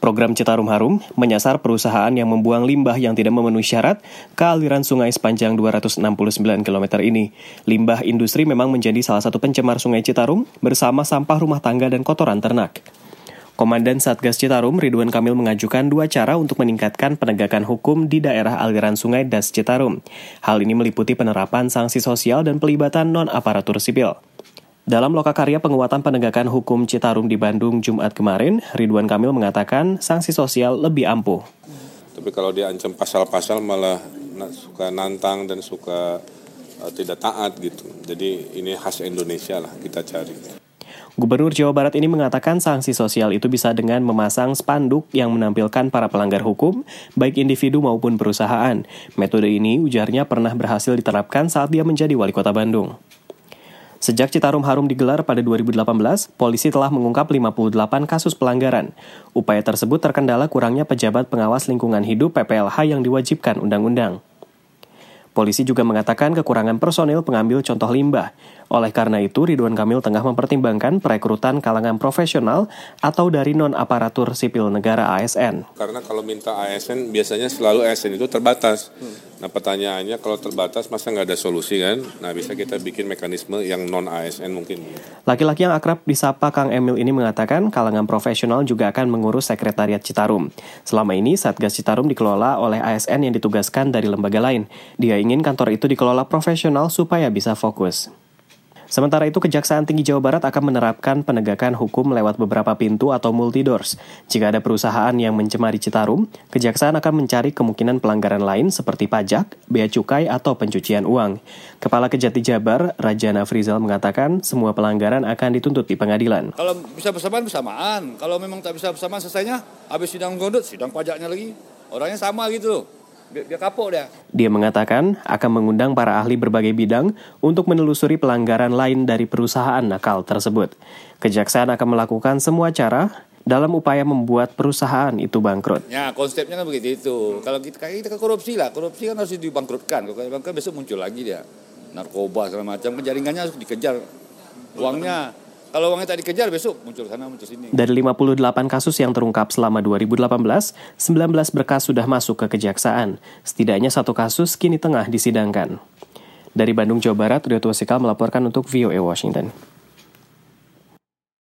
Program Citarum Harum menyasar perusahaan yang membuang limbah yang tidak memenuhi syarat ke aliran sungai sepanjang 269 km ini. Limbah industri memang menjadi salah satu pencemar sungai Citarum bersama sampah rumah tangga dan kotoran ternak. Komandan Satgas Citarum Ridwan Kamil mengajukan dua cara untuk meningkatkan penegakan hukum di daerah aliran sungai Das Citarum. Hal ini meliputi penerapan sanksi sosial dan pelibatan non-aparatur sipil. Dalam lokakarya penguatan penegakan hukum Citarum di Bandung Jumat kemarin, Ridwan Kamil mengatakan sanksi sosial lebih ampuh. Tapi kalau diancam pasal-pasal malah suka nantang dan suka uh, tidak taat gitu. Jadi ini khas Indonesia lah kita cari. Gubernur Jawa Barat ini mengatakan sanksi sosial itu bisa dengan memasang spanduk yang menampilkan para pelanggar hukum, baik individu maupun perusahaan. Metode ini ujarnya pernah berhasil diterapkan saat dia menjadi wali kota Bandung. Sejak Citarum Harum digelar pada 2018, polisi telah mengungkap 58 kasus pelanggaran. Upaya tersebut terkendala kurangnya pejabat pengawas lingkungan hidup PPLH yang diwajibkan undang-undang. Polisi juga mengatakan kekurangan personil pengambil contoh limbah. Oleh karena itu, Ridwan Kamil tengah mempertimbangkan perekrutan kalangan profesional atau dari non-aparatur sipil negara ASN. Karena kalau minta ASN, biasanya selalu ASN itu terbatas. Nah pertanyaannya kalau terbatas masa nggak ada solusi kan? Nah bisa kita bikin mekanisme yang non-ASN mungkin. Laki-laki yang akrab disapa Kang Emil ini mengatakan kalangan profesional juga akan mengurus sekretariat Citarum. Selama ini Satgas Citarum dikelola oleh ASN yang ditugaskan dari lembaga lain. Dia ingin kantor itu dikelola profesional supaya bisa fokus. Sementara itu, Kejaksaan Tinggi Jawa Barat akan menerapkan penegakan hukum lewat beberapa pintu atau multidors. Jika ada perusahaan yang mencemari Citarum, Kejaksaan akan mencari kemungkinan pelanggaran lain seperti pajak, bea cukai, atau pencucian uang. Kepala Kejati Jabar, Rajana Frizal mengatakan semua pelanggaran akan dituntut di pengadilan. Kalau bisa bersamaan, bersamaan. Kalau memang tak bisa bersamaan selesainya, habis sidang gondot, sidang pajaknya lagi. Orangnya sama gitu dia kapok dia. Dia mengatakan akan mengundang para ahli berbagai bidang untuk menelusuri pelanggaran lain dari perusahaan nakal tersebut. Kejaksaan akan melakukan semua cara dalam upaya membuat perusahaan itu bangkrut. Ya, konsepnya kan begitu itu. Kalau kita kayak kita ke korupsi lah, korupsi kan harus dibangkrutkan. Kalau bangkrut besok muncul lagi dia. Narkoba segala macam, jaringannya harus dikejar. Uangnya kalau uangnya tak dikejar besok muncul sana muncul sini. Dari 58 kasus yang terungkap selama 2018, 19 berkas sudah masuk ke kejaksaan. Setidaknya satu kasus kini tengah disidangkan. Dari Bandung, Jawa Barat, Rio Tuasikal melaporkan untuk VOA Washington.